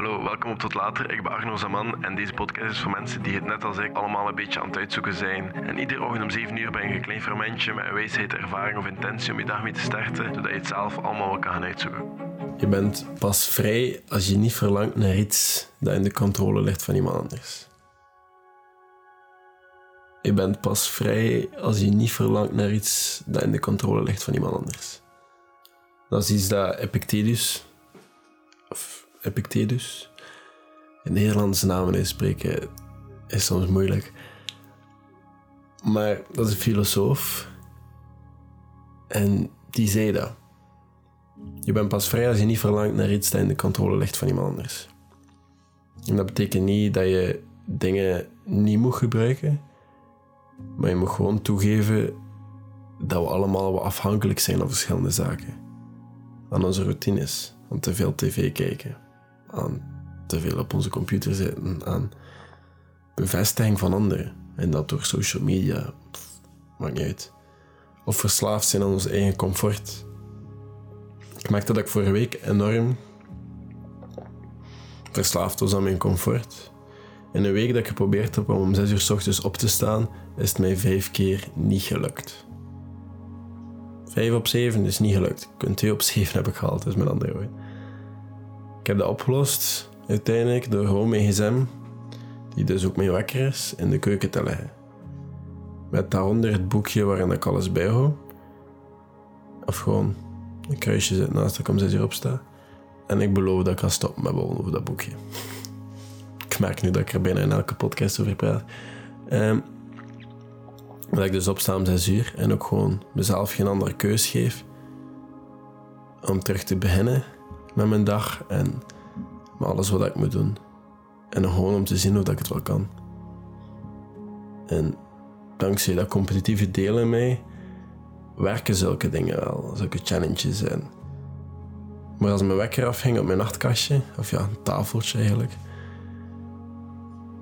Hallo, welkom op Tot Later. Ik ben Arno Zaman en deze podcast is voor mensen die het net als ik allemaal een beetje aan het uitzoeken zijn. En iedere ochtend om 7 uur ben je een klein fermentje met een wijsheid, ervaring of intentie om je dag mee te starten, zodat je het zelf allemaal wel kan gaan uitzoeken. Je bent pas vrij als je niet verlangt naar iets dat in de controle ligt van iemand anders. Je bent pas vrij als je niet verlangt naar iets dat in de controle ligt van iemand anders. Dat is iets dat Epictetus, Epictetus, in Nederlandse namen uitspreken is soms moeilijk. Maar dat is een filosoof en die zei dat. Je bent pas vrij als je niet verlangt naar iets dat in de controle ligt van iemand anders. En dat betekent niet dat je dingen niet moet gebruiken, maar je moet gewoon toegeven dat we allemaal wat afhankelijk zijn van verschillende zaken. Aan onze routines, aan te veel tv kijken, aan te veel op onze computer zitten, aan bevestiging van anderen. En dat door social media, pff, maakt niet uit. Of verslaafd zijn aan ons eigen comfort. Ik merkte dat ik vorige week enorm verslaafd was aan mijn comfort. In een week dat ik geprobeerd heb om om 6 uur s ochtends op te staan, is het mij vijf keer niet gelukt. Vijf op zeven is niet gelukt. Ik een 2 op 7 heb ik gehaald, dus met andere woorden. Heb dat opgelost uiteindelijk door gewoon mijn die dus ook mijn wekker is, in de keuken te leggen. Met daaronder het boekje waarin ik alles bijhoud. Of gewoon een kruisje zet naast dat ik om 6 uur opsta. En ik beloof dat ik ga stoppen met babbelen over dat boekje. Ik merk nu dat ik er bijna in elke podcast over praat. Um, dat ik dus opsta om 6 uur en ook gewoon mezelf geen andere keus geef om terug te beginnen met mijn dag en met alles wat ik moet doen. En gewoon om te zien hoe ik het wel kan. En dankzij dat competitieve deel in mij werken zulke dingen wel, zulke challenges. En maar als mijn wekker afhing op mijn nachtkastje, of ja, een tafeltje eigenlijk,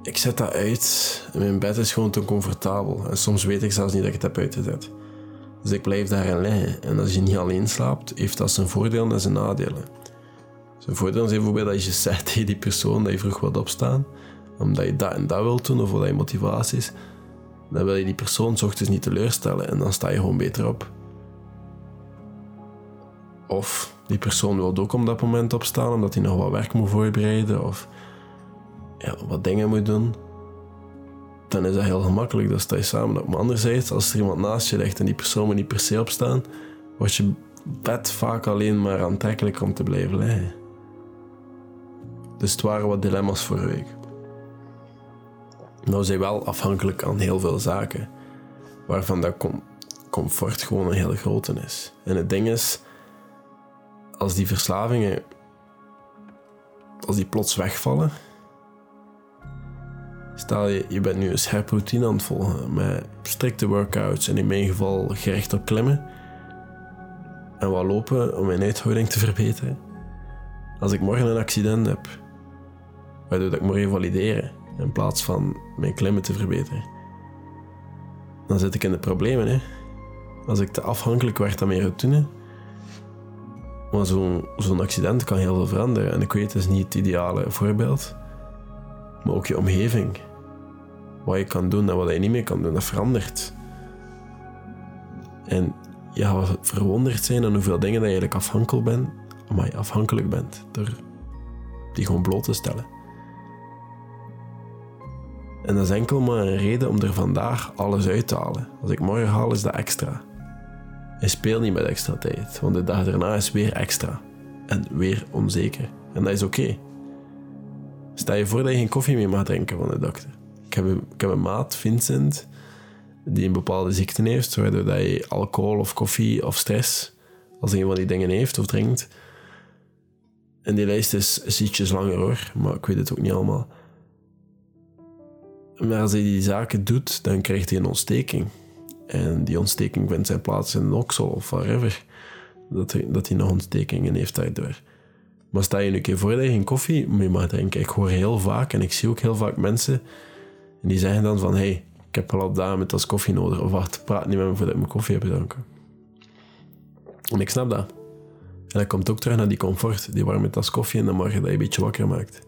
ik zet dat uit en mijn bed is gewoon te comfortabel. En soms weet ik zelfs niet dat ik het heb uitgezet. Dus ik blijf daarin liggen. En als je niet alleen slaapt, heeft dat zijn voordelen en zijn nadelen. Zijn voordelen zijn bijvoorbeeld dat je zegt tegen die persoon dat je vroeg wilt opstaan, omdat je dat en dat wilt doen of dat je motivatie is. Dan wil je die persoon ochtends niet teleurstellen en dan sta je gewoon beter op. Of die persoon wil ook op dat moment opstaan omdat hij nog wat werk moet voorbereiden of ja, wat dingen moet doen. Dan is dat heel gemakkelijk, dan sta je samen op. Maar anderzijds, als er iemand naast je ligt en die persoon moet niet per se opstaan, wordt je bed vaak alleen maar aantrekkelijk om te blijven liggen. Dus het waren wat dilemma's voor week. Nou zijn wel afhankelijk aan heel veel zaken, waarvan dat comfort gewoon een hele grote is. En het ding is, als die verslavingen, als die plots wegvallen, stel je, je bent nu een scherpe routine aan het volgen met strikte workouts en in mijn geval gericht op klimmen en wat lopen om mijn uithouding te verbeteren. Als ik morgen een accident heb, waardoor ik moet revalideren in plaats van mijn klimmen te verbeteren, dan zit ik in de problemen. Hè? Als ik te afhankelijk werd van mijn routine, maar zo'n accident kan heel veel veranderen. En ik weet, het is niet het ideale voorbeeld. Maar ook je omgeving. Wat je kan doen en wat je niet meer kan doen, dat verandert. En je gaat verwonderd zijn aan hoeveel dingen dat je eigenlijk afhankelijk bent, maar je afhankelijk bent door die gewoon bloot te stellen. En dat is enkel maar een reden om er vandaag alles uit te halen. Als ik morgen haal, is dat extra. Hij speelt niet met extra tijd, want de dag daarna is weer extra. En weer onzeker. En dat is oké. Stel je voor dat je geen koffie meer mag drinken van de dokter. Ik heb een, ik heb maat, Vincent, die een bepaalde ziekte heeft, waardoor je alcohol of koffie of stress, als een van die dingen heeft of drinkt. En die lijst is ietsjes langer hoor, maar ik weet het ook niet allemaal. Maar als hij die zaken doet, dan krijgt hij een ontsteking. En die ontsteking vindt zijn plaats in oksel of whatever. Dat hij, dat hij nog ontstekingen heeft daardoor. Maar sta je nu een keer voor dat je geen koffie mee mag drinken. Ik hoor heel vaak en ik zie ook heel vaak mensen. En die zeggen dan van, hey, ik heb wel op dagen met als koffie nodig. Of wacht, praat niet met me voordat ik mijn koffie heb gedronken. En ik snap dat. En dat komt ook terug naar die comfort. Die warme tas koffie in de morgen dat je een beetje wakker maakt.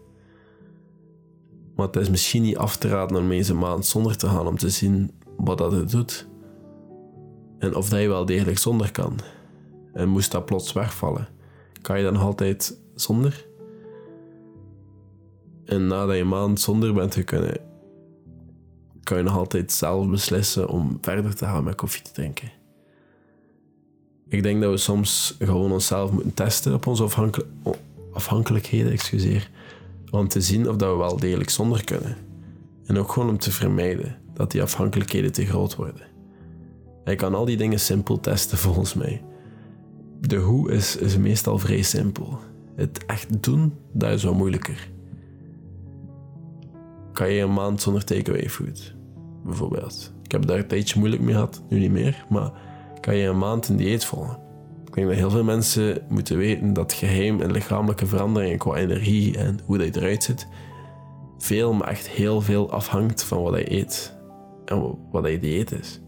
Maar het is misschien niet af te raden om eens een maand zonder te gaan om te zien wat dat het doet. En of dat je wel degelijk zonder kan. En moest dat plots wegvallen, kan je dan altijd zonder? En nadat je een maand zonder bent gekomen, kan je nog altijd zelf beslissen om verder te gaan met koffie te drinken. Ik denk dat we soms gewoon onszelf moeten testen op onze afhankelijkheden, excuseer, om te zien of dat we wel degelijk zonder kunnen. En ook gewoon om te vermijden dat die afhankelijkheden te groot worden. Je kan al die dingen simpel testen volgens mij. De hoe is, is meestal vrij simpel. Het echt doen, dat is wat moeilijker. Kan je een maand zonder takeaway food, bijvoorbeeld? Ik heb daar een tijdje moeilijk mee gehad, nu niet meer, maar kan je een maand een dieet volgen? Ik denk dat heel veel mensen moeten weten dat geheim en lichamelijke veranderingen qua energie en hoe dat je eruit ziet, veel, maar echt heel veel afhangt van wat je eet en wat je dieet is.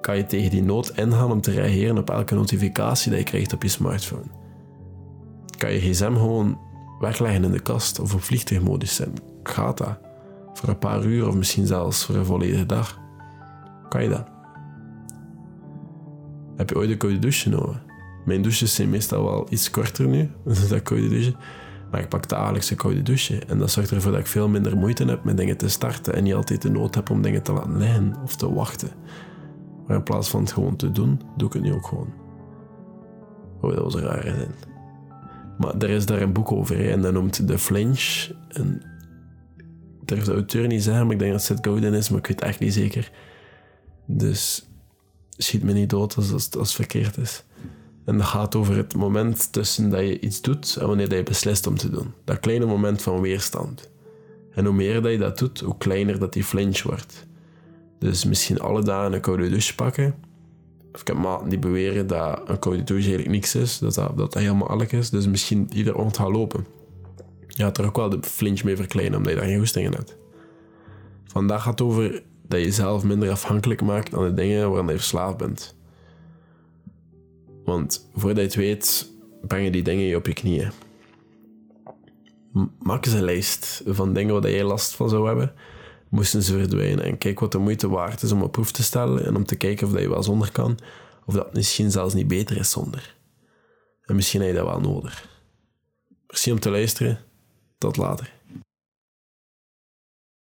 Kan je tegen die nood ingaan om te reageren op elke notificatie die je krijgt op je smartphone? Kan je gsm gewoon wegleggen in de kast of op vliegtuigmodus zijn? Gaat dat? Voor een paar uur of misschien zelfs voor een volledige dag? Kan je dat? Heb je ooit een koude douche genomen? Mijn douches zijn meestal wel iets korter nu, dat koude douche. Maar ik pak dagelijks een koude douche. En dat zorgt ervoor dat ik veel minder moeite heb met dingen te starten en niet altijd de nood heb om dingen te laten liggen of te wachten. Maar in plaats van het gewoon te doen, doe ik het nu ook gewoon. Oh, dat was een rare zin. Maar er is daar een boek over en dat noemt The Flinch. En durf de auteur niet zeggen, maar ik denk dat het Godin is, maar ik weet echt niet zeker. Dus schiet me niet dood als, als, als het verkeerd is. En dat gaat over het moment tussen dat je iets doet en wanneer dat je beslist om te doen. Dat kleine moment van weerstand. En hoe meer dat je dat doet, hoe kleiner dat die flinch wordt. Dus misschien alle dagen een koude douche pakken. Of ik heb maten die beweren dat een koude douche eigenlijk niks is, dat dat, dat, helemaal alles is. Dus misschien ieder ochtend gaan lopen. Je gaat er ook wel de flinch mee verkleinen, omdat je daar geen goestingen hebt. Vandaag gaat het over dat je jezelf minder afhankelijk maakt aan de dingen waaraan je verslaafd bent. Want voordat je het weet, brengen die dingen je op je knieën. Maak eens een lijst van dingen waar je last van zou hebben. Moesten ze verdwijnen en kijk wat de moeite waard is om op proef te stellen en om te kijken of dat je wel zonder kan, of dat misschien zelfs niet beter is zonder. En misschien heb je dat wel nodig. Merci om te luisteren. Tot later.